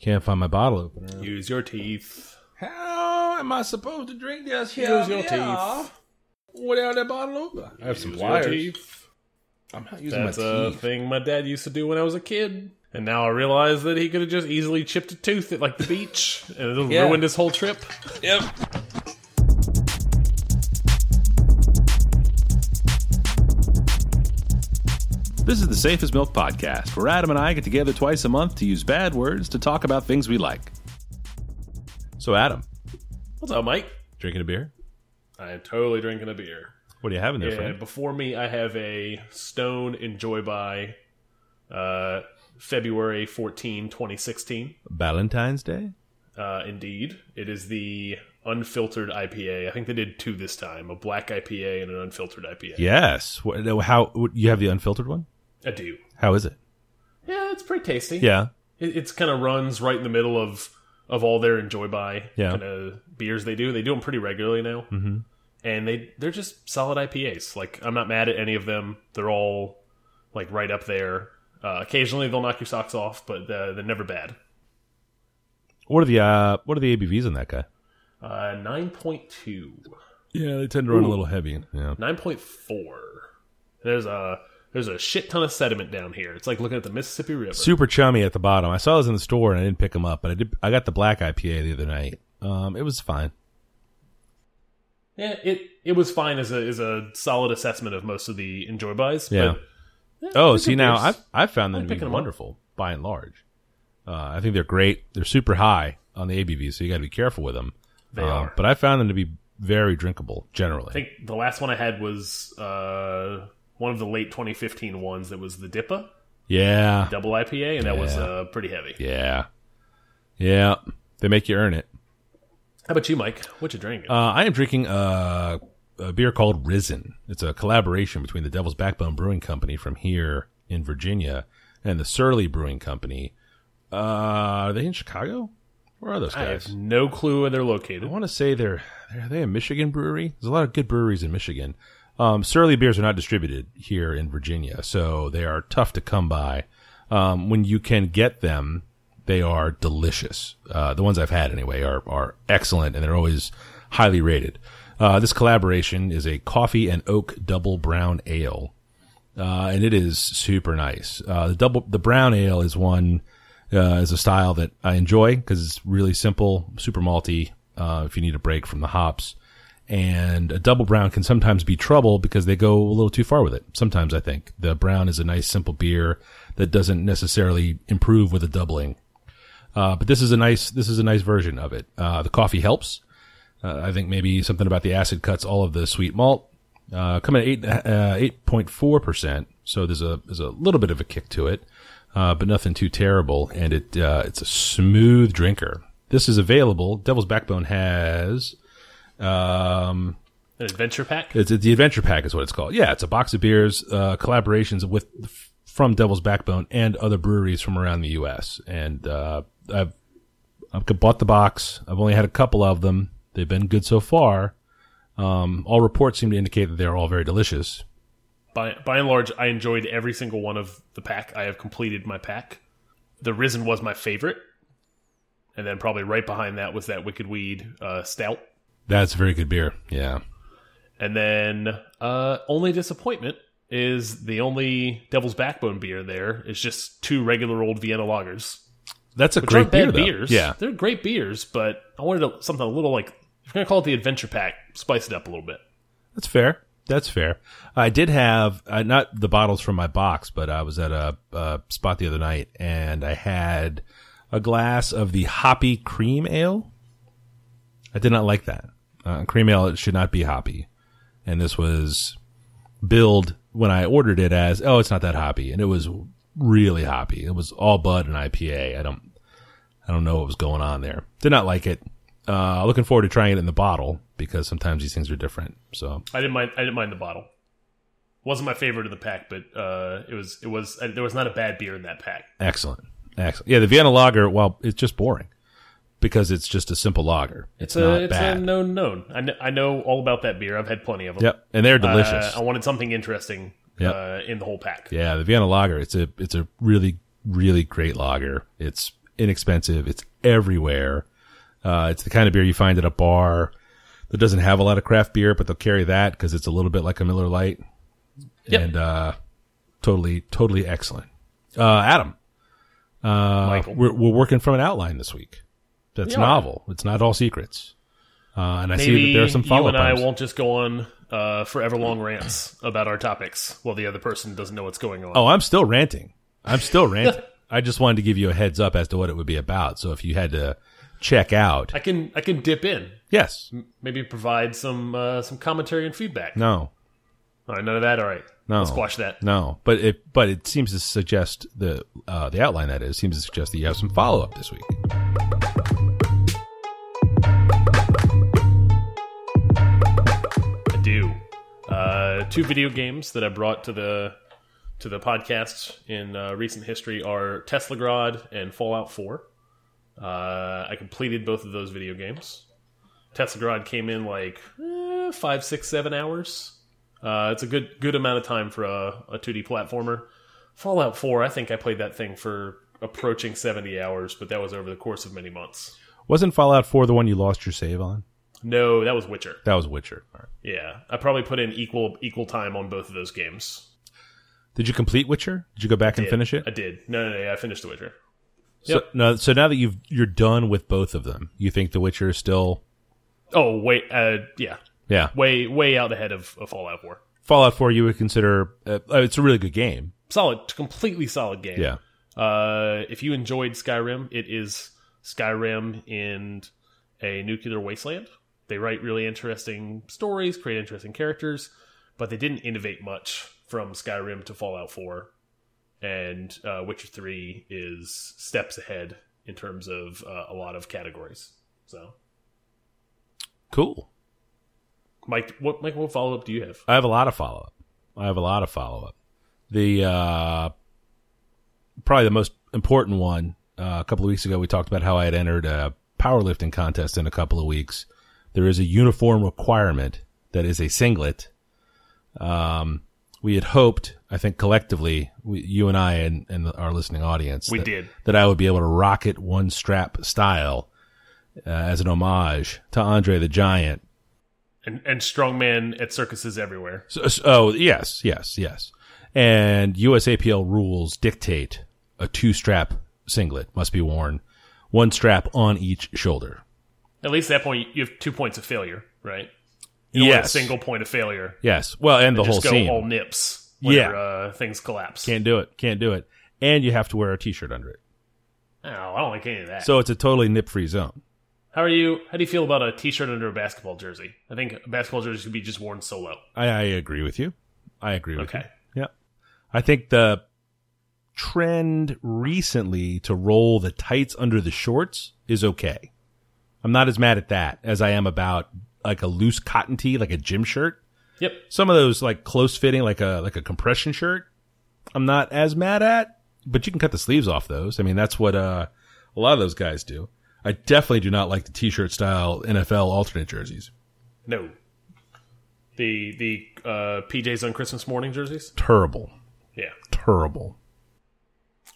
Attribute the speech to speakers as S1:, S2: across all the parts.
S1: Can't find my bottle opener.
S2: Use your teeth.
S1: How am I supposed to drink this?
S2: Use your teeth.
S1: Without that bottle opener. I have some
S2: Use your
S1: pliers.
S2: teeth.
S1: I'm not using
S2: That's
S1: my
S2: a
S1: teeth.
S2: thing my dad used to do when I was a kid. And now I realize that he could have just easily chipped a tooth at like the beach and it'll
S1: Yeah.
S2: ruined his whole trip.
S1: Yep. This is the Safest Milk Podcast, where Adam and I get together twice a month to use bad words to talk about things we like. So, Adam,
S2: What's up, Mike?
S1: drinking a beer?
S2: I am totally drinking a beer.
S1: What are you having there,
S2: And
S1: friend?
S2: before me, I have a Stone Enjoy by uh, February 14, 2016.
S1: Valentine's Day?
S2: Uh, indeed. It is the unfiltered IPA. I think they did two this time a black IPA and an unfiltered IPA.
S1: Yes. How you have the unfiltered one?
S2: I do.
S1: How is it?
S2: Yeah, it's pretty tasty.
S1: Yeah.
S2: It, it's kind of runs right in the middle of of all their enjoy by
S1: Yeah.
S2: kind of beers they do. They do them pretty regularly now, mm-hmm. and they they're just solid IPAs. Like I'm not mad at any of them. They're all like right up there. Uh, occasionally they'll knock your socks off, but uh, they're never bad.
S1: What are the uh, what are the ABVs on that guy?
S2: Uh, nine point two.
S1: Yeah, they tend to run a little heavy. Yeah.
S2: 9.4. There's a there's a shit ton of sediment down here. It's like looking at the Mississippi River.
S1: Super chummy at the bottom. I saw those in the store and I didn't pick them up, but I did. I got the black IPA the other night. Um, it was fine.
S2: yeah, it it was fine as a as a solid assessment of most of the enjoy buys.
S1: Yeah.
S2: But,
S1: Oh, see now. I've I've found them
S2: I'm
S1: to be
S2: picking 'em up.
S1: wonderful by and large. Uh, I think they're great. They're super high on the ABV, so you got to be careful with them.
S2: They
S1: Uh,
S2: are.
S1: but I found them to be very drinkable generally.
S2: I think the last one I had was uh, one of the late 2015 ones that was the Dippa
S1: yeah,
S2: double IPA, and that was uh, pretty heavy.
S1: yeah, yeah. They make you earn it.
S2: How about you, Mike? What you drinking?
S1: Uh, I am drinking a, a beer called Risen. It's a collaboration between the Devil's Backbone Brewing Company from here in Virginia and the Surly Brewing Company. Uh, are they in Chicago? Where are those
S2: I
S1: guys?
S2: have no clue where they're located.
S1: I want to say they're, they're are they a Michigan brewery? There's a lot of good breweries in Michigan. Um, Surly beers are not distributed here in Virginia, so they are tough to come by. Um, when you can get them, they are delicious. Uh, the ones I've had anyway are are excellent, and they're always highly rated. Uh, this collaboration is a coffee and oak double brown ale, uh, and it is super nice. Uh, the double the brown ale is one uh, is a style that I enjoy because it's really simple, super malty. Uh, if you need a break from the hops, and a double brown can sometimes be trouble because they go a little too far with it. Sometimes I think the brown is a nice simple beer that doesn't necessarily improve with a doubling. Uh, but this is a nice this is a nice version of it. Uh, the coffee helps. Uh, I think maybe something about the acid cuts all of the sweet malt. Uh, coming at eight uh, eight point four percent, so there's a there's a little bit of a kick to it, uh, but nothing too terrible, and it uh, it's a smooth drinker. This is available. Devil's Backbone has um,
S2: An adventure pack.
S1: it's, it's the adventure pack is what it's called. Yeah, it's a box of beers, uh, collaborations with from Devil's Backbone and other breweries from around the U.S. And uh, I've I've bought the box. I've only had a couple of them. They've been good so far. Um, all reports seem to indicate that they're all very delicious.
S2: By by and large, I enjoyed every single one of the pack. I have completed my pack. The Risen was my favorite, and then probably right behind that was that Wicked Weed uh, Stout.
S1: That's a very good beer. Yeah.
S2: And then uh, only disappointment is the only Devil's Backbone beer there is just two regular old Vienna lagers.
S1: That's a
S2: Which
S1: great
S2: aren't bad
S1: beer, though.
S2: beers.
S1: Yeah.
S2: They're great beers, but I wanted a, something a little like, if you're going to call it the Adventure Pack, spice it up a little bit.
S1: That's fair. That's fair. I did have uh, not the bottles from my box, but I was at a, a spot the other night and I had a glass of the hoppy cream ale. I did not like that. Uh, cream ale it should not be hoppy, and this was billed when I ordered it as oh, it's not that hoppy, and it was really hoppy. It was all bud and IPA. I don't, I don't know what was going on there. Did not like it. Uh, looking forward to trying it in the bottle because sometimes these things are different. So
S2: I didn't mind. I didn't mind the bottle. wasn't my favorite of the pack, but uh, it was. It was. Uh, there was not a bad beer in that pack.
S1: Excellent. Excellent. Yeah, the Vienna lager, well, it's just boring because it's just a simple lager. It's,
S2: It's a.
S1: not
S2: It's
S1: bad.
S2: a known known. I know, I know all about that beer. I've had plenty of them.
S1: yep. And they're delicious.
S2: Uh, I wanted something interesting
S1: Yep.
S2: uh, in the whole pack.
S1: yeah, the Vienna lager, it's a it's a really really great lager. It's inexpensive. It's everywhere. Uh, it's the kind of beer you find at a bar that doesn't have a lot of craft beer, but they'll carry that because it's a little bit like a Miller Lite.
S2: Yep.
S1: And uh, totally, totally excellent. Uh, Adam, uh,
S2: Michael.
S1: we're we're working from an outline this week. That's
S2: are.
S1: novel. It's not all secrets. Uh, and I see that there are some
S2: you
S1: follow
S2: and I
S1: ups.
S2: won't just go on uh, forever long rants about our topics while the other person doesn't know what's going on.
S1: Oh, I'm still ranting. I'm still ranting. I just wanted to give you a heads up as to what it would be about. So if you had to check out,
S2: I can I can dip in,
S1: yes,
S2: maybe provide some uh, some commentary and feedback.
S1: no,
S2: All right, none of that. All right,
S1: no,
S2: let's squash that.
S1: No, but it but it seems to suggest the uh, the outline that is seems to suggest that you have some follow up this week.
S2: Two video games that I brought to the to the podcast in uh, recent history are Teslagrad and Fallout 4. Uh, I completed both of those video games. Teslagrad came in like eh, five, six, seven hours. Uh, it's a good good amount of time for a, a 2D platformer. Fallout 4, I think I played that thing for approaching 70 hours, but that was over the course of many months.
S1: Wasn't Fallout Four the one you lost your save on?
S2: No, that was Witcher.
S1: That was Witcher. All right.
S2: Yeah, I probably put in equal equal time on both of those games.
S1: Did you complete Witcher? Did you go back and
S2: did.
S1: finish it?
S2: I did. No, no, no. Yeah, I finished The Witcher.
S1: So, no, so now that you've you're done with both of them, you think The Witcher is still
S2: Oh, wait. Uh, yeah.
S1: yeah
S2: Way, way out ahead of, of Fallout 4.
S1: Fallout Four you would consider uh, uh, it's a really good game.
S2: Solid, completely solid game.
S1: Yeah,
S2: Uh, if you enjoyed Skyrim, it is Skyrim in a nuclear wasteland. They write really interesting stories, create interesting characters, but they didn't innovate much from Skyrim to Fallout 4. And uh, Witcher 3 is steps ahead in terms of uh, a lot of categories. So,
S1: cool.
S2: Mike, what Mike, what follow up do you have?
S1: I have a lot of follow up. I have a lot of follow up. The uh, probably the most important one. Uh, a couple of weeks ago, we talked about how I had entered a powerlifting contest in a couple of weeks. There is a uniform requirement that is a singlet. Um, we had hoped, I think collectively, we, you and I and, and our listening audience,
S2: We
S1: that,
S2: did.
S1: that I would be able to rock it one strap style uh, as an homage to Andre the Giant
S2: And and strongman at circuses everywhere.
S1: So, so- oh, yes, yes, yes. And USAPL rules dictate a two strap singlet must be worn, one strap on each shoulder.
S2: At least at that point, you have two points of failure, right? You don't a single point of failure.
S1: Yes. Well, and the whole
S2: go
S1: scene.
S2: all nips.
S1: Yeah.
S2: uh, things collapse.
S1: Can't do it. Can't do it. And you have to wear a t shirt under it.
S2: Oh, I don't like any of that.
S1: So it's a totally nip free zone.
S2: how are you? How do you feel about a t-shirt under a basketball jersey? I think a basketball jersey should be just worn solo.
S1: I, I agree with you. I agree with you.
S2: Okay.
S1: you. Yeah. I think the trend recently to roll the tights under the shorts is okay. I'm not as mad at that as I am about like a loose cotton tee, like a gym shirt.
S2: Yep.
S1: Some of those like close fitting, like a like a compression shirt, I'm not as mad at. But you can cut the sleeves off those. I mean, that's what uh, a lot of those guys do. I definitely do not like the t-shirt style NFL alternate jerseys.
S2: No. The the uh, PJs on Christmas morning jerseys.
S1: Terrible,
S2: Yeah.
S1: terrible.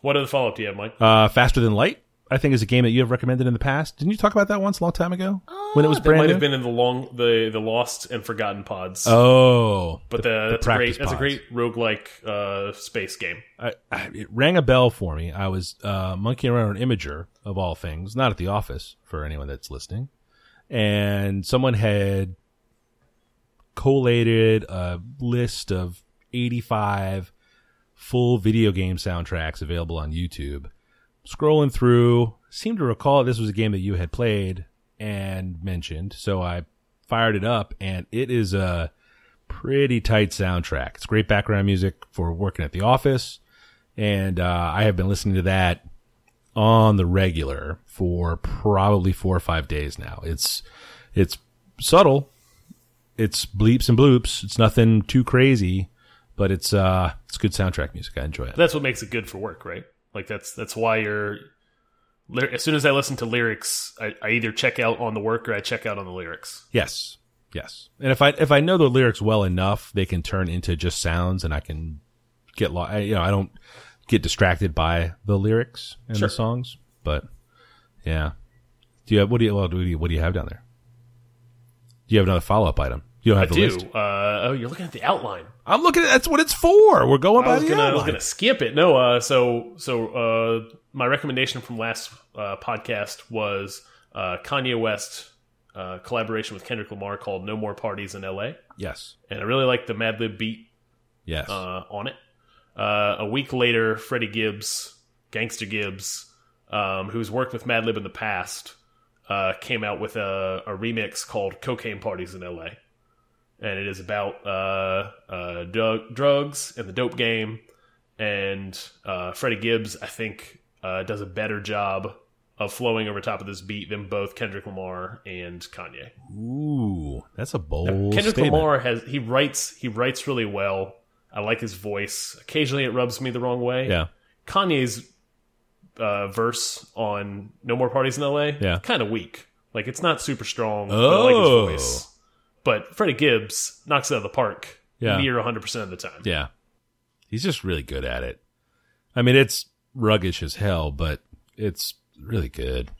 S2: What other follow up do you have, Mike?
S1: Uh, Faster Than Light, I think, is a game that you have recommended in the past. Didn't you talk about that once a long time ago when it was
S2: that
S1: brand
S2: might
S1: new?
S2: have been in the long the the lost and forgotten pods.
S1: oh,
S2: but
S1: the-
S2: the, that's a great that's a great roguelike uh, space game.
S1: I, I, it rang a bell for me. I was uh, monkeying around an Imgur of all things, not at the office for anyone that's listening, and someone had collated a list of 85 full video game soundtracks available on YouTube. Scrolling through, seemed to recall this was a game that you had played and mentioned, so I fired it up, and it is a pretty tight soundtrack. It's great background music for working at the office, and uh, I have been listening to that on the regular for probably four or five days now. It's it's subtle, it's bleeps and bloops. It's nothing too crazy, but it's uh it's good soundtrack music. I enjoy it.
S2: That's what makes it good for work, right? Like that's that's why you're. As soon as I listen to lyrics, I, I either check out on the work or I check out on the lyrics.
S1: Yes, yes. And if I if I know the lyrics well enough, they can turn into just sounds, and I can get lo- I, you know I don't get distracted by the lyrics and
S2: Sure.
S1: the songs. But Yeah. Do you have what do you well, what do you, what do you have down there? Do you have another follow up item? You don't
S2: I
S1: have the
S2: do.
S1: list.
S2: Uh, oh, you're looking at the outline.
S1: I'm looking at that's what it's for. We're going
S2: I
S1: by
S2: was
S1: the
S2: gonna, I was
S1: outline.
S2: gonna skip it. No, uh, so so uh, my recommendation from last uh, podcast was uh, Kanye West uh, collaboration with Kendrick Lamar called "No More Parties in L.A."
S1: Yes.
S2: and I really like the Madlib beat
S1: Yes.
S2: uh, on it. Uh, a week later, Freddie Gibbs, Gangster Gibbs, um, who's worked with Madlib in the past, uh, came out with a, a remix called "Cocaine Parties in L.A." and it is about uh, uh, drug, drugs and the dope game. And uh, Freddie Gibbs, I think, uh, does a better job of flowing over top of this beat than both Kendrick Lamar and Kanye.
S1: Ooh, that's a bold
S2: Kendrick
S1: statement.
S2: Lamar has he writes he writes really well. I like his voice. Occasionally, it rubs me the wrong way.
S1: Yeah.
S2: Kanye's uh, verse on "No More Parties in L.A."
S1: Yeah.
S2: kind of weak. Like it's not super strong. But I like
S1: Oh.
S2: his voice. But Freddie Gibbs knocks it out of the park
S1: Yeah.
S2: near 100 percent of the time.
S1: Yeah. He's just really good at it. I mean, it's ruggish as hell, but it's really good.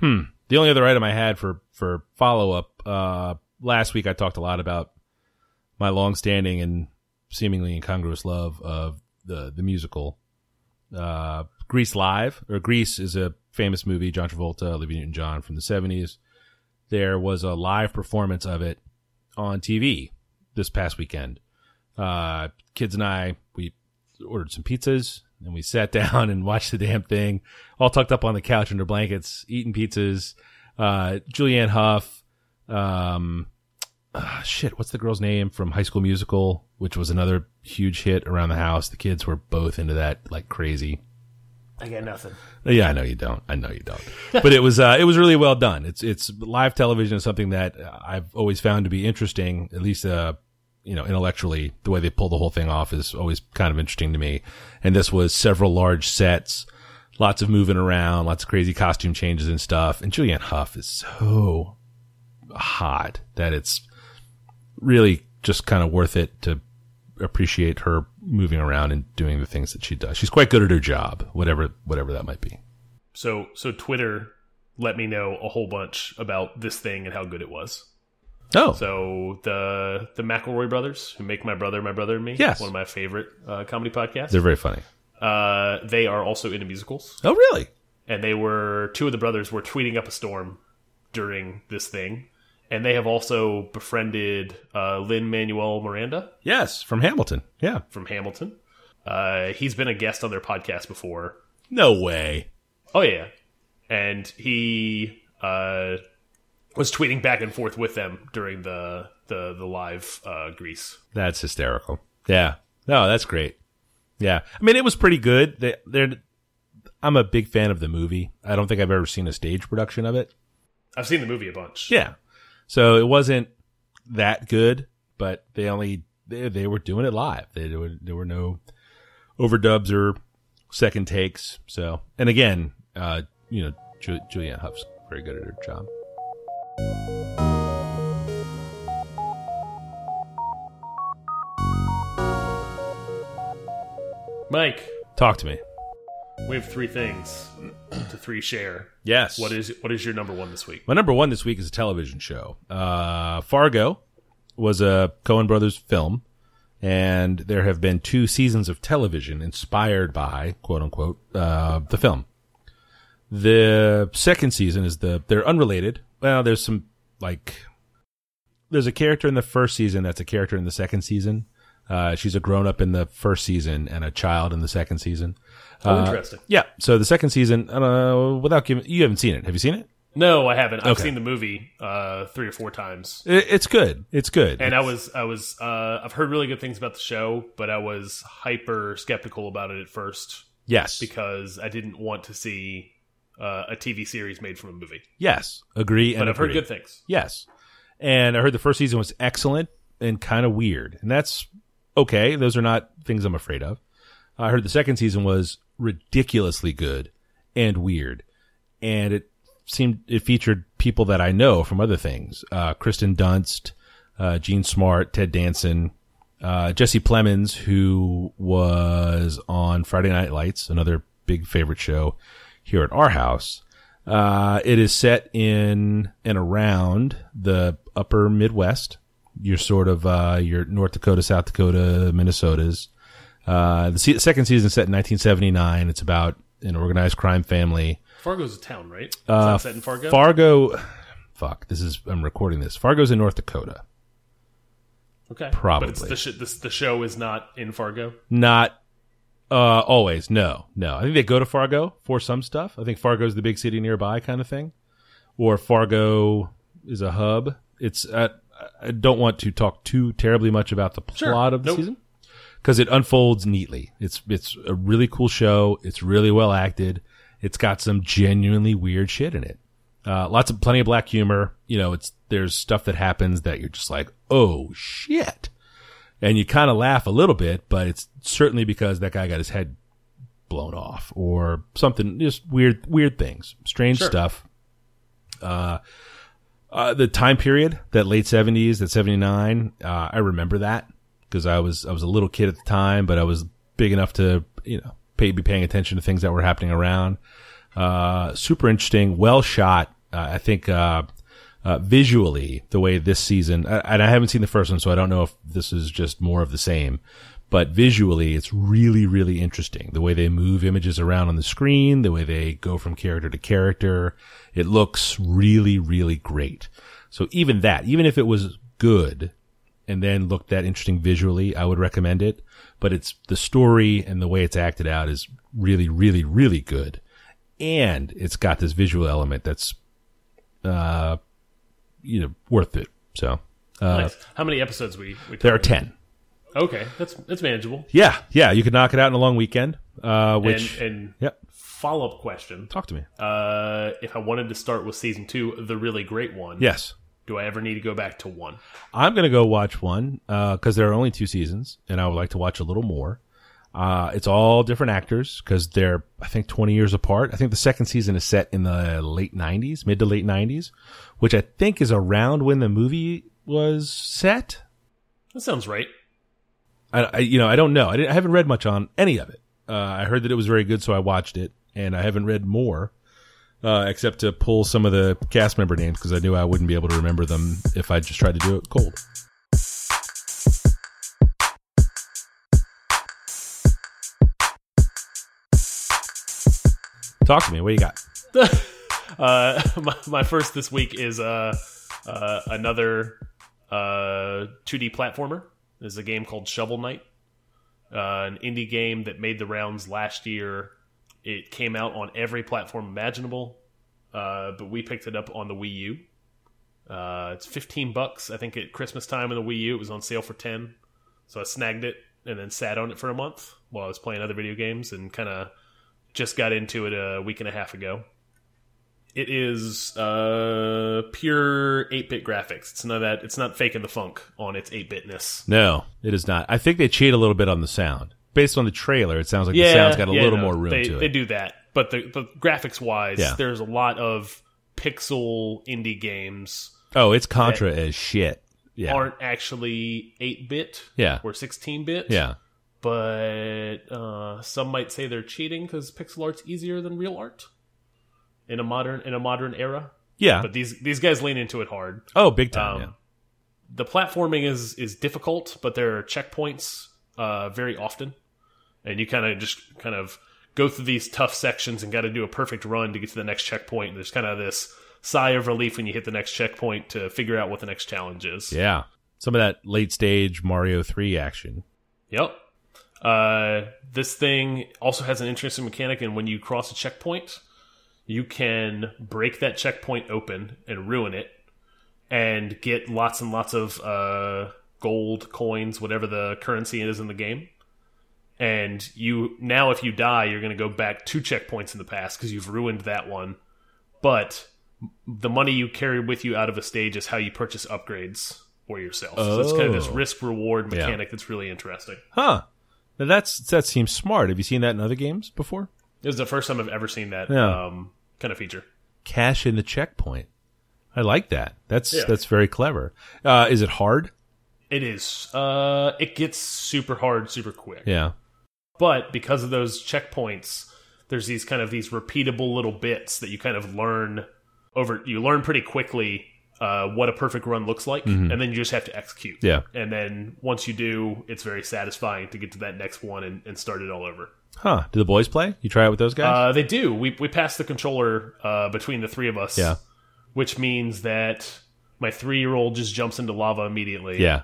S1: Hmm. The only other item I had for, for follow up, uh, last week I talked a lot about my longstanding and seemingly incongruous love of the, the musical, uh, Grease Live, or Grease is a famous movie, John Travolta, Olivia Newton John from the 70s. There was a live performance of it on TV this past weekend. Uh, kids and I, we ordered some pizzas and we sat down and watched the damn thing, all tucked up on the couch under blankets, eating pizzas. Uh, Julianne Hough, um, ah, shit, what's the girl's name from High School Musical, which was another huge hit around the house. The kids were both into that like crazy.
S2: I got nothing.
S1: Yeah, I know you don't. I know you don't. but it was uh, it was really well done. It's it's live television is something that I've always found to be interesting. At least uh, you know intellectually, the way they pull the whole thing off is always kind of interesting to me. And this was several large sets, lots of moving around, lots of crazy costume changes and stuff. And Julianne Hough is so hot that it's really just kind of worth it to appreciate her moving around and doing the things that she does. She's quite good at her job, whatever whatever that might be.
S2: So so Twitter let me know a whole bunch about this thing and how good it was.
S1: Oh,
S2: So the the McElroy brothers, who make My Brother, My Brother and Me,
S1: Yes.
S2: one of my favorite uh, comedy podcasts.
S1: they're very funny.
S2: Uh, they are also into musicals,
S1: Oh, really?
S2: and they were two of the brothers were tweeting up a storm during this thing, and they have also befriended uh, Lin Manuel Miranda
S1: Yes, from Hamilton. Yeah.
S2: from Hamilton. Uh, he's been a guest on their podcast before.
S1: No way.
S2: Oh yeah, and he uh, was tweeting back and forth with them during the the the live uh, Grease.
S1: That's hysterical. Yeah. No, that's great. Yeah. I mean, it was pretty good. They, they're, I'm a big fan of the movie. I don't think I've ever seen a stage production of it.
S2: I've seen the movie a bunch.
S1: Yeah. So it wasn't that good, but they only they, they were doing it live. They, there, were, there were no overdubs or second takes. So, and again, uh, you know, Ju- Julianne Hough's very good at her job.
S2: Mike,
S1: Talk to me.
S2: We have three things to three share.
S1: Yes.
S2: What is what is your number one this week?
S1: My number one this week is a television show. Uh, Fargo was a Coen Brothers film, and there have been two seasons of television inspired by quote unquote uh, the film. The second season is the they're unrelated. Well, there's some like there's a character in the first season that's a character in the second season. Uh, she's a grown up in the first season and a child in the second season.
S2: Oh,
S1: Uh,
S2: interesting.
S1: Yeah. So the second season, uh, without giving, you haven't seen it. Have you seen it?
S2: No, I haven't. I've
S1: Okay.
S2: seen the movie uh, three or four times,
S1: it's good. It's good.
S2: and I was I was uh, I've heard really good things about the show, but I was hyper skeptical about it at first
S1: yes,
S2: because I didn't want to see uh, a TV series made from a movie.
S1: yes, agree. And
S2: But I've heard good things.
S1: Yes, and I heard the first season was excellent and kind of weird, and that's okay. Those are not things I'm afraid of. I heard the second season was ridiculously good and weird, and it seemed it featured people that I know from other things: uh, Kristen Dunst, uh, Jean Smart, Ted Danson, uh, Jesse Plemons, who was on Friday Night Lights, another big favorite show here at our house. Uh, it is set in and around the upper Midwest. Your sort of uh, your North Dakota, South Dakota, Minnesota's. Uh, the se- second season set in 1979. It's about an organized crime family.
S2: Fargo's a town, right? Is
S1: Uh,
S2: set in Fargo?
S1: Fargo. Fuck. This is I'm recording this. Fargo's in North Dakota.
S2: okay,
S1: probably.
S2: But it's the, sh this, the show is not in Fargo.
S1: Not uh, always. No, no. I think they go to Fargo for some stuff. I think Fargo's the big city nearby, kind of thing, or Fargo is a hub. It's. Uh, I don't want to talk too terribly much about the
S2: Sure.
S1: plot of the
S2: Nope.
S1: season because it unfolds neatly. It's it's a really cool show. It's really well acted. It's got some genuinely weird shit in it. Uh, lots of plenty of black humor. You know, it's there's stuff that happens that you're just like, oh shit, and you kind of laugh a little bit, but it's certainly because that guy got his head blown off or something. Just weird, weird things, strange
S2: Sure.
S1: stuff. Uh, uh, the time period, that late seventies, that seventy nine, uh, I remember that because I was I was a little kid at the time, but I was big enough to you know pay, be paying attention to things that were happening around. Uh, super interesting, well shot. Uh, I think uh, uh, visually the way this season, and I haven't seen the first one, so I don't know if this is just more of the same. But visually, it's really, really interesting. The way they move images around on the screen, the way they go from character to character. It looks really, really great. So even that, even if it was good and then looked that interesting visually, I would recommend it. But it's the story and the way it's acted out is really, really, really good. And it's got this visual element that's, uh, you know, worth it. So, uh,
S2: nice. How many episodes we? we
S1: there are
S2: talking?
S1: 10.
S2: Okay, that's that's manageable.
S1: Yeah, yeah, you could knock it out in a long weekend. Uh, which,
S2: and and
S1: yep,
S2: follow up question:
S1: talk to me.
S2: uh, If I wanted to start with season two, the really great one,
S1: Yes,
S2: do I ever need to go back to one?
S1: I'm gonna go watch one because there are only two seasons, and I would like to watch a little more. Uh, it's all different actors because they're I think 20 years apart. I think the second season is set in the late 90s, mid to late 90s, which I think is around when the movie was set.
S2: That sounds right.
S1: I, I you know I don't know. I, I haven't read much on any of it. Uh, I heard that it was very good, so I watched it, and I haven't read more, uh, except to pull some of the cast member names because I knew I wouldn't be able to remember them if I just tried to do it cold. Talk to me. What you got?
S2: uh, my, my first this week is uh, uh, another uh, 2D platformer. There's a game called Shovel Knight, uh, an indie game that made the rounds last year. It came out on every platform imaginable, uh, but we picked it up on the Wii U. Uh, it's 15 bucks. I think at Christmas time on the Wii U, it was on sale for 10. So I snagged it and then sat on it for a month while I was playing other video games and kind of just got into it a week and a half ago. It is uh, pure 8-bit graphics. It's not that it's not faking the funk on its 8-bitness.
S1: No, it is not. I think they cheat a little bit on the sound. Based on the trailer, it sounds like the sound's got a
S2: yeah,
S1: little
S2: no,
S1: more room
S2: they,
S1: to it.
S2: They do that, but the but graphics wise,
S1: Yeah.
S2: there's a lot of pixel indie games
S1: oh, it's Contra as shit. Yeah.
S2: aren't actually 8-bit
S1: Yeah.
S2: or 16-bit.
S1: Yeah.
S2: but uh, some might say they're cheating because pixel art's easier than real art in a modern in a modern era.
S1: Yeah.
S2: But these these guys lean into it hard.
S1: oh, big time.
S2: Um,
S1: yeah.
S2: The platforming is is difficult, but there are checkpoints uh, very often, and you kind of just kind of go through these tough sections and got to do a perfect run to get to the next checkpoint. And There's kind of this sigh of relief when you hit the next checkpoint to figure out what the next challenge is.
S1: Yeah. Some of that late stage Mario 3 action.
S2: Yep. Uh, this thing also has an interesting mechanic, and when you cross a checkpoint, you can break that checkpoint open and ruin it, and get lots and lots of uh, gold coins, whatever the currency is in the game. And you now, if you die, you're going to go back two checkpoints in the past because you've ruined that one. But the money you carry with you out of a stage is how you purchase upgrades for yourself. So it's kind of this
S1: Oh.
S2: risk reward
S1: Yeah.
S2: mechanic that's really interesting.
S1: Huh. Now that's that seems smart. Have you seen that in other games before?
S2: This is the first time I've ever seen that
S1: Yeah.
S2: um, kind of feature.
S1: Cash in the checkpoint. I like that. That's
S2: Yeah.
S1: that's very clever. Uh, is it hard?
S2: It is. Uh, it gets super hard super quick.
S1: Yeah.
S2: But because of those checkpoints, there's these kind of these repeatable little bits that you kind of learn over. You learn pretty quickly uh, what a perfect run looks like, and then you just have to execute.
S1: Yeah.
S2: And then once you do, it's very satisfying to get to that next one and, and start it all over.
S1: Huh. Do the boys play? You try it with those guys?
S2: Uh, they do. We we passed the controller uh, between the three of us.
S1: Yeah.
S2: Which means that my three year old just jumps into lava immediately.
S1: yeah.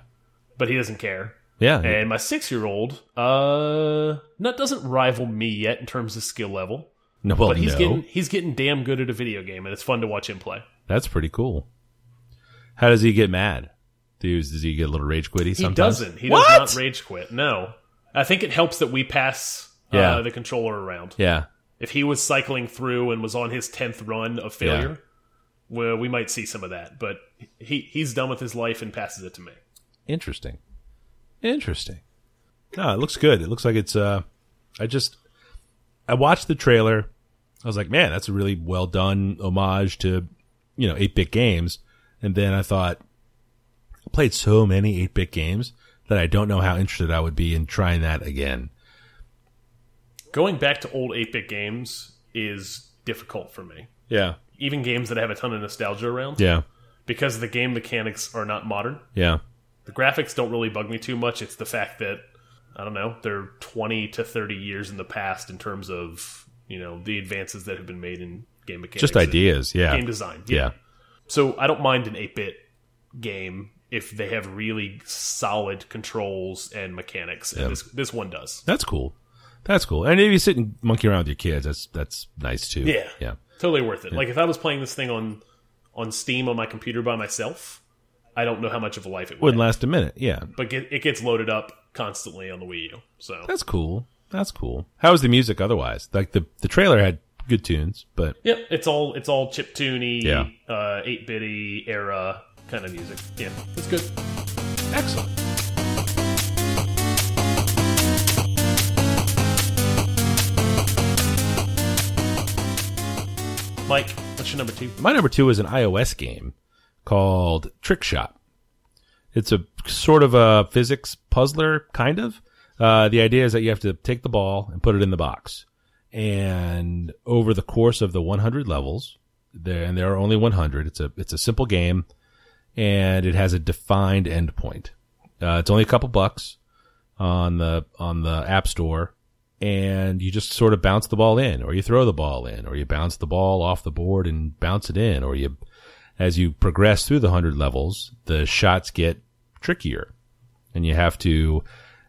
S2: But he doesn't care.
S1: Yeah.
S2: And my six year old, uh, that doesn't rival me yet in terms of skill level.
S1: no, well,
S2: But he's
S1: no.
S2: getting he's getting damn good at a video game, and it's fun to watch him play.
S1: That's pretty cool. How does he get mad? Does, does he get a little rage quitty Sometimes?
S2: He doesn't. He
S1: What?
S2: does not rage quit. No, I think it helps that we pass
S1: Yeah.
S2: uh, the controller around.
S1: Yeah.
S2: If he was cycling through and was on his tenth run of failure, well, we might see some of that. But he he's done with his life and passes it to me.
S1: Interesting. Interesting. No, it looks good. It looks like it's uh I just I watched the trailer. I was like, man, that's a really well done homage to, you know, 8-bit games. And then I thought I played so many 8-bit games that I don't know how interested I would be in trying that again.
S2: Going back to old eight bit games is difficult for me.
S1: Yeah.
S2: Even games that have a ton of nostalgia around,
S1: Yeah.
S2: because the game mechanics are not modern.
S1: Yeah.
S2: The graphics don't really bug me too much. It's the fact that I don't know they're twenty to thirty years in the past in terms of you know the advances that have been made in game mechanics,
S1: Just ideas, yeah.
S2: game design.
S1: Yeah.
S2: So I don't mind an eight bit game if they have really solid controls and mechanics, and this this one does.
S1: That's cool. That's cool. And if you sit and monkey around with your kids, that's that's nice too.
S2: Yeah.
S1: Yeah.
S2: Totally worth it. Like if I was playing this thing on on Steam on my computer by myself, I don't know how much of a life it would.
S1: Wouldn't last a minute. Yeah.
S2: But get, it gets loaded up constantly on the Wii U. So
S1: That's cool. That's cool. How was the music otherwise? Like the the trailer had good tunes, but
S2: Yep, it's all it's all chip tuney,
S1: Yeah.
S2: uh, eight bitty era kind of music. Yeah, it's good.
S1: excellent.
S2: Mike, what's your number two?
S1: My number two is an iOS game called Trick Shot. It's a sort of a physics puzzler, kind of. Uh, the idea is that you have to take the ball and put it in the box. And over the course of the 100 levels, there and there are only 100. It's a it's a simple game, and it has a defined endpoint. Uh, it's only a couple bucks on the on the App Store, and you just sort of bounce the ball in, or you throw the ball in, or you bounce the ball off the board and bounce it in, or you, as you progress through the hundred levels, the shots get trickier, and you have to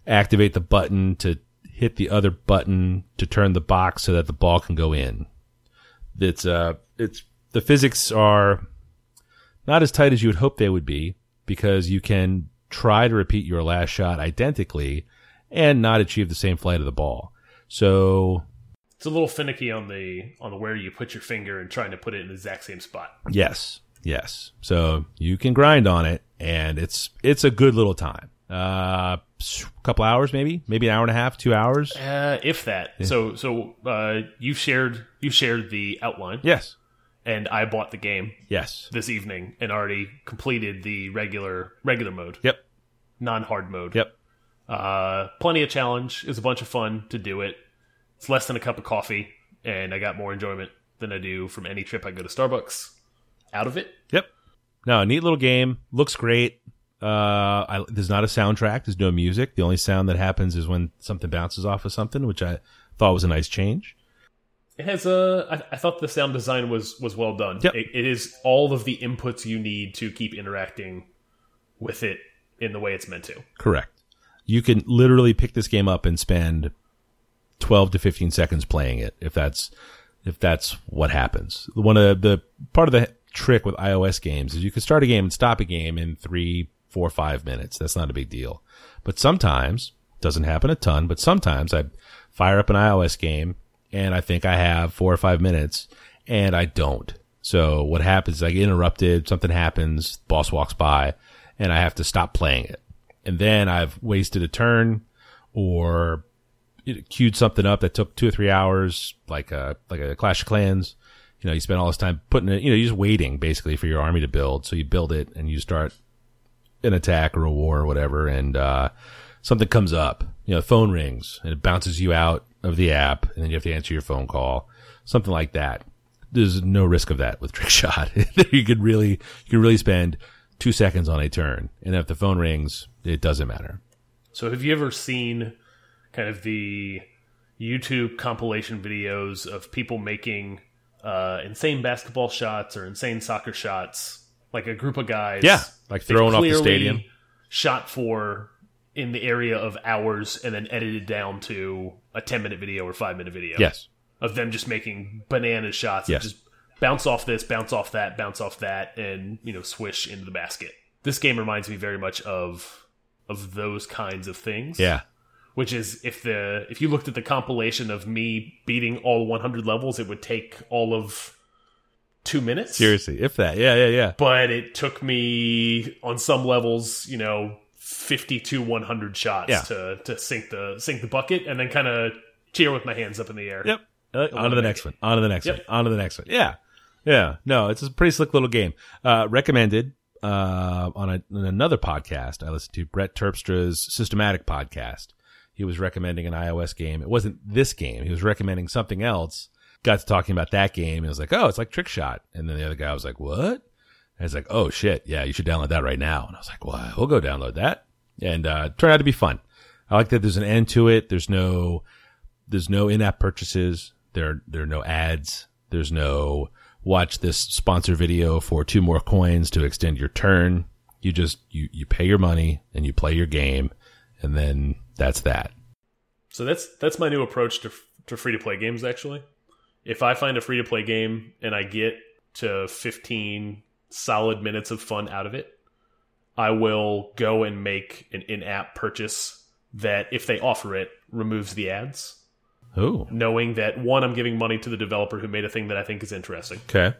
S1: activate the button to hit the other button to turn the box so that the ball can go in. It's uh, it's the physics are not as tight as you would hope they would be because you can try to repeat your last shot identically and not achieve the same flight of the ball. So
S2: It's a little finicky on the on the where you put your finger and trying to put it in the exact same spot.
S1: yes, yes. So you can grind on it and it's it's a good little time. Uh, a couple hours maybe, maybe an hour and a half, two hours.
S2: Uh, if that. So so uh, you shared you shared the outline,
S1: Yes,
S2: and I bought the game
S1: yes,
S2: this evening and already completed the regular regular mode,
S1: yep,
S2: non hard mode.
S1: yep.
S2: Uh, plenty of challenge. It was a bunch of fun to do it. It's less than a cup of coffee, and I got more enjoyment than I do from any trip I go to Starbucks. Out of it,
S1: Yep. No, neat little game. Looks great. Uh, I, there's not a soundtrack. There's no music. The only sound that happens is when something bounces off of something, which I thought was a nice change.
S2: it has a. I, I thought the sound design was was well done.
S1: Yep.
S2: It, it is all of the inputs you need to keep interacting with it in the way it's meant to.
S1: Correct. You can literally pick this game up and spend 12 to 15 seconds playing it if that's if that's what happens. One of the part of the trick with iOS games is you can start a game and stop a game in three, four, five minutes. That's not a big deal. But sometimes doesn't happen a ton, but sometimes I fire up an iOS game and I think I have four or five minutes and I don't. So what happens is I get interrupted, something happens, boss walks by and I have to stop playing it. And then I've wasted a turn or queued something up that took two or three hours, like a like a Clash of Clans. You know, you spend all this time putting it. You know, you're just waiting basically for your army to build. So you build it and you start an attack or a war or whatever, and uh, something comes up. You know, the phone rings and it bounces you out of the app, and then you have to answer your phone call, something like that. There's no risk of that with trick shot. you could really you could really spend two seconds on a turn, and if the phone rings, it doesn't matter.
S2: So, have you ever seen kind of the YouTube compilation videos of people making uh, insane basketball shots or insane soccer shots? Like a group of guys,
S1: Yeah, like throwing off the stadium.
S2: shot for in the area of hours, and then edited down to a ten minute video or five minute video.
S1: Yes.
S2: of them just making banana shots.
S1: Yes.
S2: That just bounce off this, bounce off that, bounce off that, and you know swish into the basket. This game reminds me very much of of those kinds of things.
S1: Yeah.
S2: Which is if the if you looked at the compilation of me beating all 100 levels, it would take all of two minutes.
S1: Seriously, if that. Yeah, yeah, yeah.
S2: But it took me on some levels, you know, 50 to 100 shots
S1: Yeah.
S2: to to sink the sink the bucket, and then kind of cheer with my hands up in the air.
S1: Yep. Uh, on to the next one. On to the next
S2: Yep.
S1: one. On to the next one. Yeah. Yeah. No, it's a pretty slick little game. Uh, recommended uh, on, a, on another podcast I listened to, Brett Terpstra's Systematic podcast. He was recommending an iOS game. It wasn't this game. He was recommending something else. Got to talking about that game. And was like, oh, it's like Trick Shot. And then the other guy was like, what? And it's like, oh shit, yeah, you should download that right now. And I was like, well, we'll go download that. And uh, turned out to be fun. I like that there's an end to it. There's no there's no in-app purchases. There there are no ads. There's no watch this sponsor video for two more coins to extend your turn. You just you you pay your money and you play your game, and then that's that.
S2: So that's that's my new approach to to free to play games. Actually, if I find a free to play game and I get to 15 solid minutes of fun out of it, I will go and make an in app purchase that, if they offer it, removes the ads.
S1: Oh,
S2: Knowing that one, I'm giving money to the developer who made a thing that I think is interesting,
S1: okay.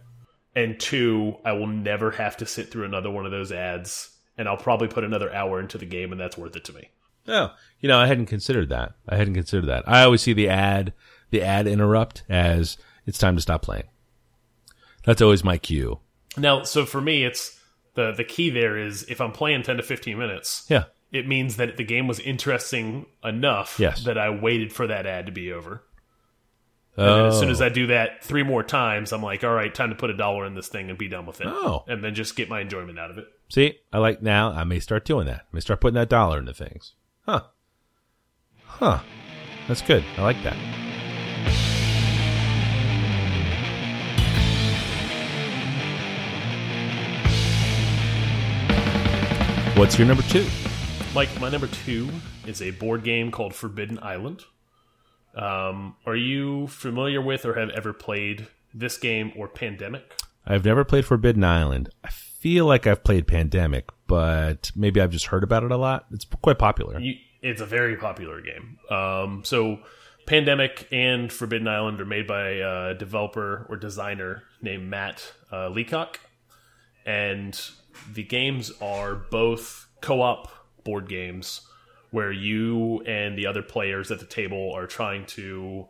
S2: and two, I will never have to sit through another one of those ads, and I'll probably put another hour into the game, and that's worth it to me.
S1: Oh, you know, I hadn't considered that. I hadn't considered that. I always see the ad, the ad interrupt as it's time to stop playing. That's always my cue.
S2: Now, so for me, it's the the key there is if I'm playing 10 to 15 minutes,
S1: Yeah.
S2: It means that the game was interesting enough
S1: Yes.
S2: that I waited for that ad to be over. And then as soon as oh. I do that three more times, I'm like, all right, time to put a dollar in this thing and be done with it.
S1: Oh.
S2: And then just get my enjoyment out of it.
S1: See, I like now. I may start doing that. I may start putting that dollar into things. Huh. Huh. That's good. I like that. What's your number two?
S2: Mike, my number two is a board game called Forbidden Island. Um, are you familiar with or have ever played this game or Pandemic?
S1: I've never played Forbidden Island. I feel like I've played Pandemic, but maybe I've just heard about it a lot. It's quite popular.
S2: You, it's a very popular game. Um, so, Pandemic and Forbidden Island are made by a developer or designer named Matt uh, Leacock, and the games are both co-op board games where you and the other players at the table are trying to,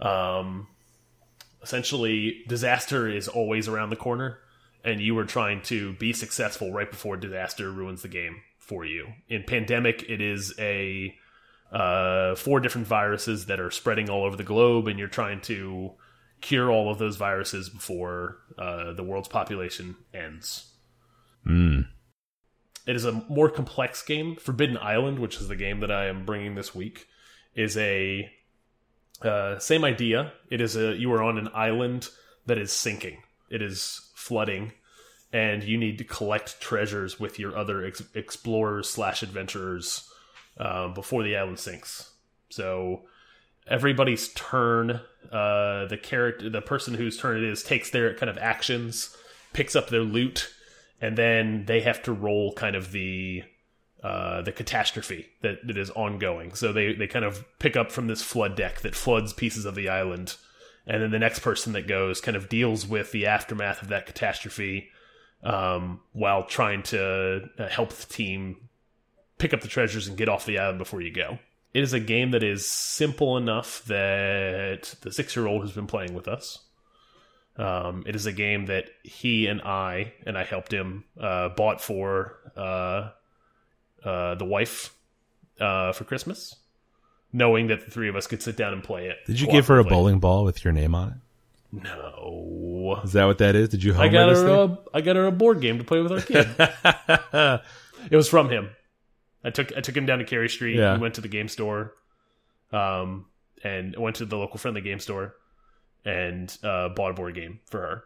S2: um, essentially, disaster is always around the corner, and you are trying to be successful right before disaster ruins the game for you. In Pandemic, it is a uh, four different viruses that are spreading all over the globe, and you're trying to cure all of those viruses before uh, the world's population ends.
S1: Mm.
S2: It is a more complex game. Forbidden Island, which is the game that I am bringing this week, is a uh, same idea. It is a you are on an island that is sinking. It is flooding, and you need to collect treasures with your other ex explorers slash adventurers um, before the island sinks. So everybody's turn, uh, the character, the person whose turn it is, takes their kind of actions, picks up their loot, and then they have to roll kind of the uh, the catastrophe that, that is ongoing. So they, they kind of pick up from this flood deck that floods pieces of the island, and then the next person that goes kind of deals with the aftermath of that catastrophe um, while trying to uh, help the team pick up the treasures and get off the island before you go. It is a game that is simple enough that the six year old who's been playing with us. Um, it is a game that he and I, and I helped him, uh, bought for uh, uh, the wife uh, for Christmas. knowing that the three of us could sit down and play it.
S1: Did you give her a bowling ball with your name on it?
S2: No.
S1: Is that what that is? Did you?
S2: I got her. A, I got her a board game to play with our kid. it was from him. I took I took him down to Carey Street.
S1: Yeah.
S2: We went to the game store, um, and went to the local friendly game store, and uh, bought a board game for her.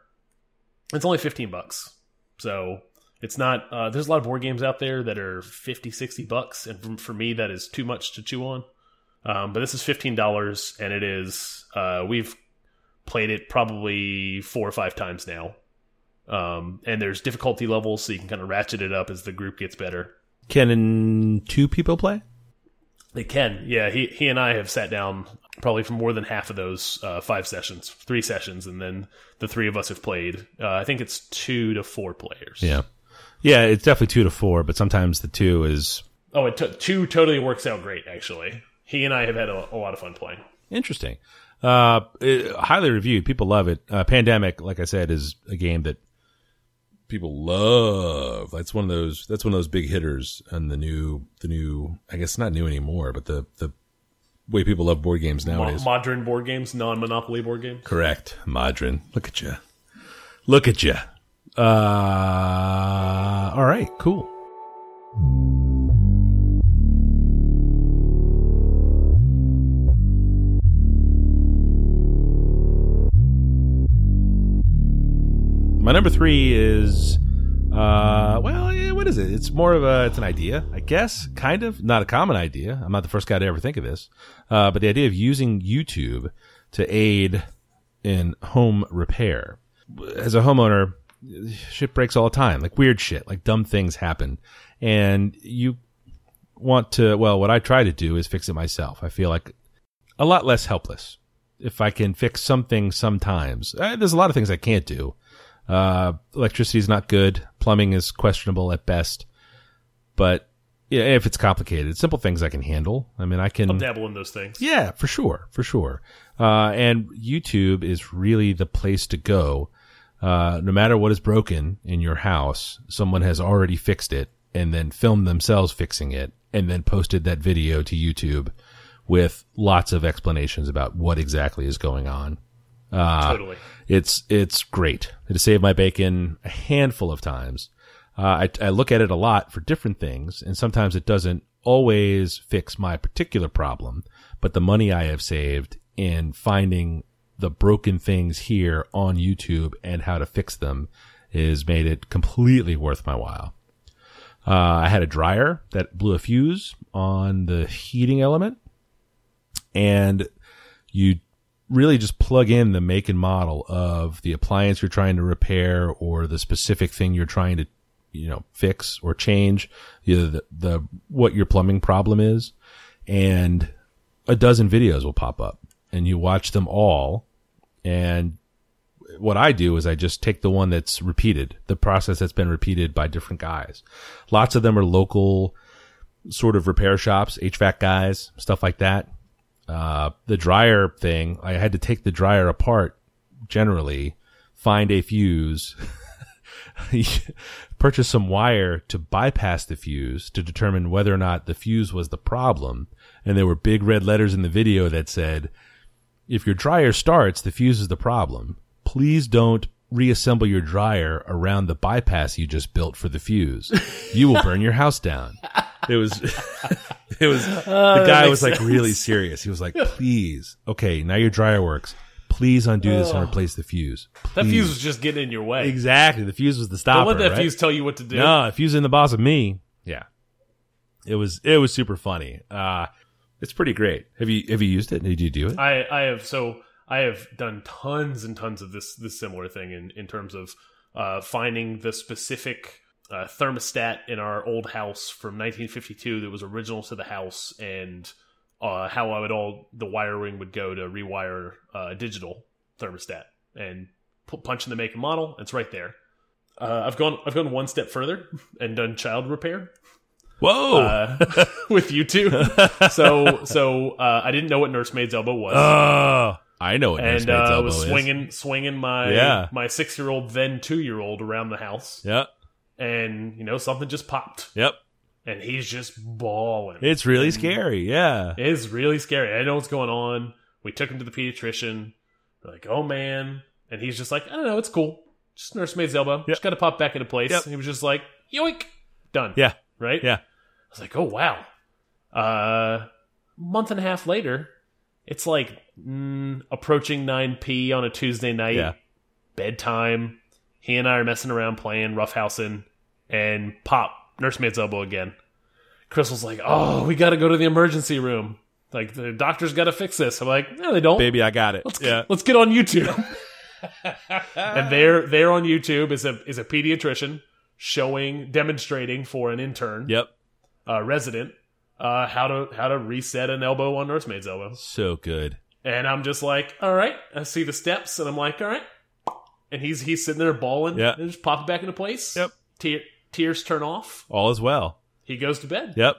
S2: It's only fifteen bucks, so it's not. Uh, there's a lot of board games out there that are 50, 60 bucks, and for, me that is too much to chew on. Um, but this is fifteen dollars, and it is. Uh, we've played it probably four or five times now. Um, and there's difficulty levels, so you can kind of ratchet it up as the group gets better.
S1: Can two people play?
S2: They can, yeah. He he and I have sat down probably for more than half of those uh, five sessions, three sessions, and then the three of us have played. Uh, I think it's two to four players.
S1: Yeah, yeah. It's definitely two to four, but sometimes the two is
S2: Oh, it two totally works out great. Actually, he and I have had a, a lot of fun playing.
S1: interesting. Uh, it- highly reviewed. People love it. Uh, Pandemic, like I said, is a game that people love. That's one of those. That's one of those big hitters on the new. The new. I guess not new anymore, but the the way people love board games
S2: Mo
S1: nowadays.
S2: modern board games, non-monopoly board games.
S1: Correct, Modern. Look at you. Look at you. Uh, all right, cool. My number three is, uh, well, yeah, what is it? It's more of a, it's an idea, I guess, kind of. Not a common idea. I'm not the first guy to ever think of this. Uh, but the idea of using YouTube to aid in home repair. As a homeowner, shit breaks all the time, like weird shit, like dumb things happen. And you want to, well, what I try to do is fix it myself. I feel like a lot less helpless if I can fix something sometimes. Uh, there's a lot of things I can't do. Uh, electricity is not good. Plumbing is questionable at best. But yeah, if it's complicated, simple things I can handle. I mean, I can.
S2: I'll dabble in those things.
S1: Yeah, for sure, for sure. Uh, and YouTube is really the place to go. Uh, no matter what is broken in your house, someone has already fixed it and then filmed themselves fixing it and then posted that video to YouTube with lots of explanations about what exactly is going on. Uh,
S2: Totally.
S1: It's it's great. It has saved my bacon a handful of times. Uh, I, I look at it a lot for different things, and sometimes it doesn't always fix my particular problem. But the money I have saved in finding the broken things here on YouTube and how to fix them has made it completely worth my while. Uh, I had a dryer that blew a fuse on the heating element, and you really just plug in the make and model of the appliance you're trying to repair or the specific thing you're trying to you know fix or change either the, the what your plumbing problem is and a dozen videos will pop up and you watch them all and what I do is I just take the one that's repeated, the process that's been repeated by different guys. Lots of them are local sort of repair shops, HVAC guys, stuff like that. Uh, the dryer thing, I had to take the dryer apart generally, find a fuse, purchase some wire to bypass the fuse to determine whether or not the fuse was the problem. And there were big red letters in the video that said, if your dryer starts, the fuse is the problem. Please don't reassemble your dryer around the bypass you just built for the fuse. You will burn your house down. It was, it was, the guy was like
S2: sense.
S1: really serious. He was like, please, okay, now your dryer works. Please undo this and replace the fuse.
S2: That fuse was just getting in your way.
S1: Exactly. The fuse was the stopper.
S2: Don't let that
S1: right?
S2: fuse tell you what to do.
S1: No, if fuse in the boss of me, yeah. It was it was super funny. Uh it's pretty great. Have you have you used it? Did you do it?
S2: I, I have so I have done tons and tons of this this similar thing in in terms of uh, finding the specific uh, thermostat in our old house from 1952 that was original to the house and uh, how I would all the wiring would go to rewire uh, a digital thermostat and pu- punch in the make and model. It's right there. Uh, I've gone I've gone one step further and done child repair
S1: Whoa.
S2: uh, with YouTube. so so uh, I didn't know what nursemaid's elbow was
S1: oh, I know what
S2: and uh,
S1: elbow
S2: was
S1: is.
S2: swinging swinging my
S1: Yeah.
S2: my six year old then two year old around the house,
S1: Yep.
S2: and you know something just popped,
S1: Yep.
S2: and he's just bawling.
S1: It's really scary. Yeah.
S2: It is really scary. I know what's going on. We took him to the pediatrician. We're like, oh man. And he's just like, I don't know, it's cool. Just nursemaid's elbow. Just got to pop back into place.
S1: Yep.
S2: And he was just like, yoink, done.
S1: Yeah.
S2: Right?
S1: Yeah.
S2: I was like, oh wow. Uh, month and a half later, it's like mm, approaching 9 p on a Tuesday night,
S1: Yeah.
S2: bedtime. He and I are messing around playing roughhousing, and pop nursemaid's elbow again. Crystal's like, oh, we got to go to the emergency room. Like the doctor's got to fix this. I'm like, no, they don't.
S1: Baby, I got it.
S2: Let's
S1: yeah.
S2: let's get on YouTube. and there, there on YouTube is a is a pediatrician showing, demonstrating for an intern
S1: Yep.
S2: uh, resident uh, how to how to reset an elbow on nursemaid's elbow.
S1: So good.
S2: And I'm just like, all right. I see the steps, and I'm like, all right. And he's he's sitting there bawling,
S1: Yeah.
S2: and just pop it back into place.
S1: Yep.
S2: Tear, tears turn off.
S1: All is well.
S2: He goes to bed.
S1: Yep.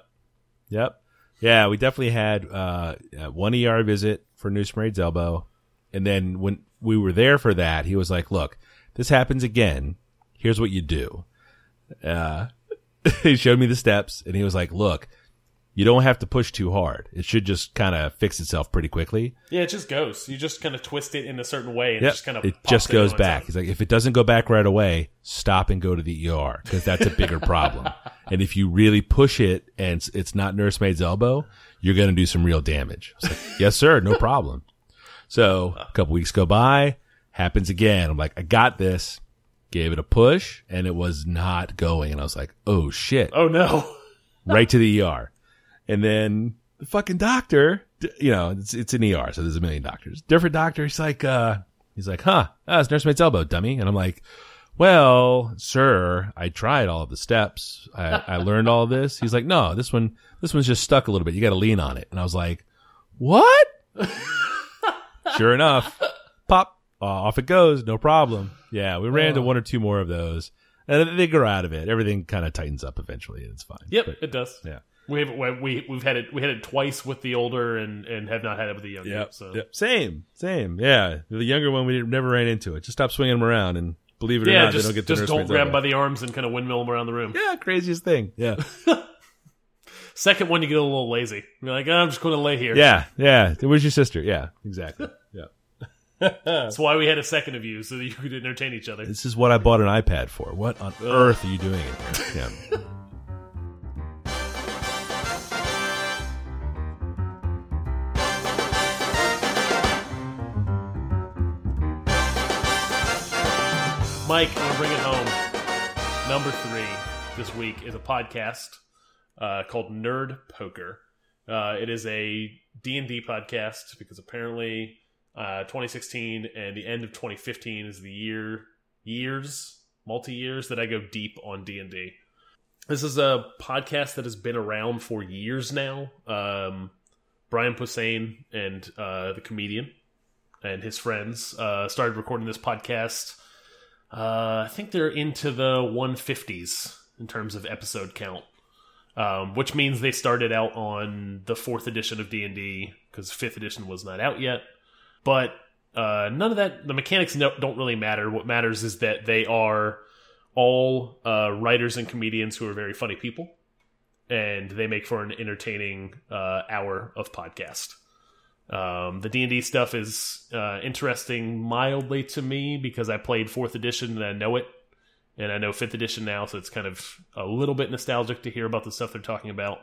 S1: Yep. Yeah, we definitely had uh, uh, one ER visit for nursemaid's elbow, and then when we were there for that, he was like, "Look, this happens again. Here's what you do." Uh, he showed me the steps, and he was like, "Look, you don't have to push too hard. It should just kind of fix itself pretty quickly."
S2: Yeah, it just goes. You just kind of twist it in a certain way, and it just kind of
S1: it just goes back. He's like, if it doesn't go back right away, stop and go to the ER because that's a bigger problem. And if you really push it and it's, it's not nursemaid's elbow, you're going to do some real damage. I was like, yes, sir, no problem. So a couple weeks go by, happens again. I'm like, I got this. Gave it a push, and it was not going. And I was like, oh shit
S2: Oh no!
S1: right to the ER. And then the fucking doctor, you know, it's, it's an ER, so there's a million doctors. Different doctor, he's like, uh, he's like, huh, ah, it's nursemaid's elbow, dummy. And I'm like, well, sir, I tried all of the steps. I, I learned all of this. He's like, no, this one, this one's just stuck a little bit. You got to lean on it. And I was like, what? sure enough, pop, uh, off it goes. No problem. Yeah, we ran into one or two more of those. And they grow out of it. Everything kind of tightens up eventually, and it's fine.
S2: Yep,
S1: But-
S2: it does.
S1: yeah.
S2: We have we we've had it we had it twice with the older and and have not had it with the younger.
S1: Yep.
S2: So
S1: Yep. Same. Same. Yeah. The younger one, we never ran into it. Just stop swinging them around and believe it or
S2: yeah,
S1: not,
S2: just
S1: they don't get the
S2: just don't grab them by the arms and kind of windmill them around the room.
S1: Yeah. Craziest thing. Yeah.
S2: Second one, you get a little lazy. You're like, oh, I'm just going to lay here.
S1: yeah. Yeah. Where's your sister? Yeah. Exactly. Yeah.
S2: That's why we had a second of you so that you could entertain each other.
S1: This is what I bought an iPad for. What on earth are you doing in here? Yeah.
S2: Mike, I'm gonna bring it home. Number three this week is a podcast uh, called Nerd Poker. Uh, it is a D and D podcast because apparently uh, 2016 and the end of 2015 is the year years multi years that I go deep on D and D. This is a podcast that has been around for years now. Um, Brian Posehn and uh, the comedian and his friends uh, started recording this podcast. Uh, I think they're into the 150s in terms of episode count, um, which means they started out on the fourth edition of D and D because fifth edition was not out yet. But uh, none of that. The mechanics no, don't really matter. What matters is that they are all uh, writers and comedians who are very funny people, and they make for an entertaining uh, hour of podcast. Um, the D and D stuff is uh, interesting mildly to me because I played fourth edition and I know it, and I know fifth edition now, so it's kind of a little bit nostalgic to hear about the stuff they're talking about.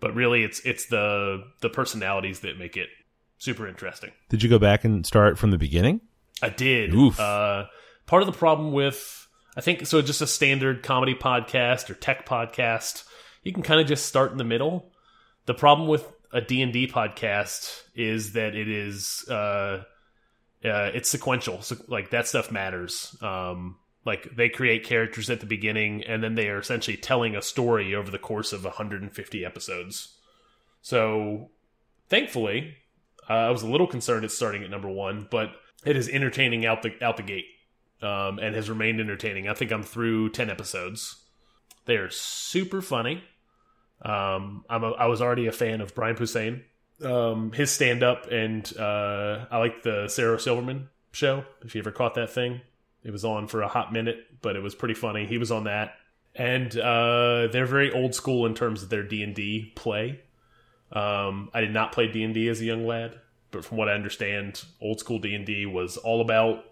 S2: But really, it's it's the the personalities that make it super interesting.
S1: Did you go back and start from the beginning?
S2: I did.
S1: Oof.
S2: Uh, part of the problem with I think so just a standard comedy podcast or tech podcast, you can kind of just start in the middle. The problem with a D&D podcast is that it is uh, uh, it's sequential. So like that stuff matters. Um, like they create characters at the beginning and then they are essentially telling a story over the course of 150 episodes. So thankfully, uh, I was a little concerned at starting at number one, but it is entertaining out the out the gate, um, and has remained entertaining. I think I'm through ten episodes. They are super funny. Um, I'm a, I was already a fan of Brian Posehn, um, his stand up, and uh, I like the Sarah Silverman show. If you ever caught that thing, it was on for a hot minute, but it was pretty funny. He was on that, and uh, they're very old school in terms of their D and D play. Um, I did not play D and D as a young lad, but from what I understand, old school D and D was all about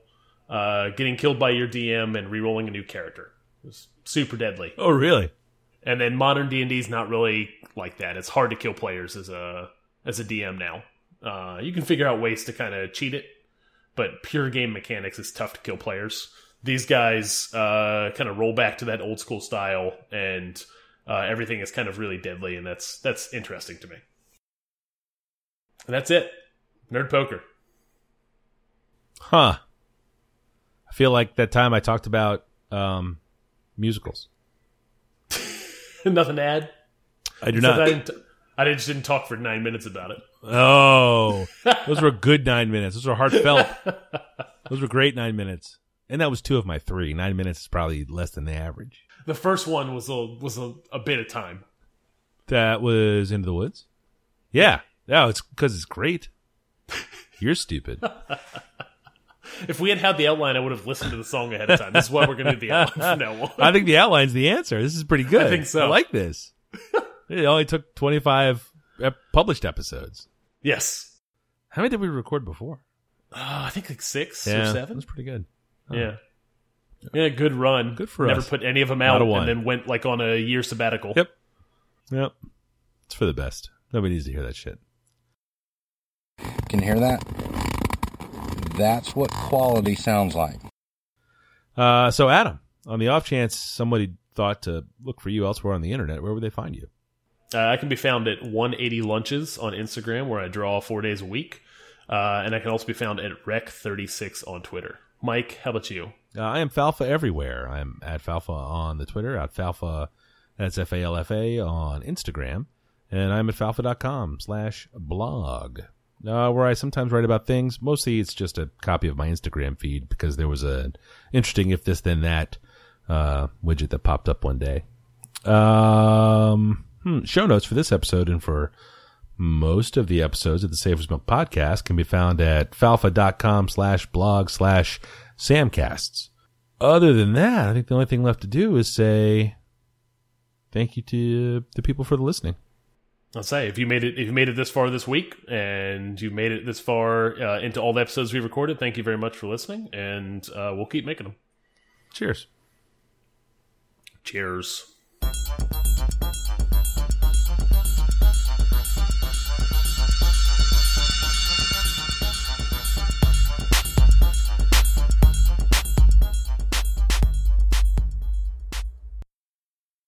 S2: uh, getting killed by your DM and re-rolling a new character. It was super deadly.
S1: Oh, really?
S2: And then modern D and D is not really like that. It's hard to kill players as a as a DM now. Uh, you can figure out ways to kind of cheat it, but pure game mechanics is tough to kill players. These guys uh, kind of roll back to that old school style, and uh, everything is kind of really deadly, and that's that's interesting to me. And that's it. Nerd poker.
S1: Huh. I feel like that time I talked about um, musicals.
S2: Nothing to add.
S1: I do
S2: Except
S1: not.
S2: I, didn't, I just didn't talk for nine minutes about it.
S1: Oh, those were good nine minutes. Those were heartfelt. those were great nine minutes. And that was two of my three. Nine minutes is probably less than the average.
S2: The first one was a was a, a bit of time.
S1: That was Into the Woods. Yeah. Yeah, it's because it's great. You're stupid.
S2: If we had had the outline, I would have listened to the song ahead of time. This is why we're going to do the outline from now on.
S1: I think the outline's the answer. This is pretty good.
S2: I think so.
S1: I like this. it only took 25 ep- published episodes.
S2: Yes.
S1: How many did we record before?
S2: Uh, I think like six or seven.
S1: That's pretty good.
S2: Yeah. Yeah, good run.
S1: Good for
S2: Never
S1: us.
S2: put any of them out
S1: one.
S2: and then went like on a year sabbatical.
S1: Yep. Yep. It's for the best. Nobody needs to hear that shit.
S3: Can you hear that? That's what quality sounds like.
S1: Uh, so, Adam, on the off chance somebody thought to look for you elsewhere on the internet, where would they find you?
S2: Uh, I can be found at 180 Lunches on Instagram, where I draw four days a week. Uh, and I can also be found at Rec36 on Twitter. Mike, how about you?
S1: Uh, I am Falfa everywhere. I'm at Falfa on the Twitter, at Falfa, that's F A L F A on Instagram, and I'm at falfa.com slash blog, uh, where I sometimes write about things. Mostly it's just a copy of my Instagram feed because there was a interesting if this then that uh, widget that popped up one day. Um, hmm, show notes for this episode and for most of the episodes of the Savers Milk podcast can be found at falfa.com slash blog slash samcasts. Other than that, I think the only thing left to do is say thank you to the people for the listening.
S2: I'll say if you made it if you made it this far this week and you made it this far uh, into all the episodes we recorded, thank you very much for listening, and uh, we'll keep making them.
S1: Cheers.
S2: Cheers.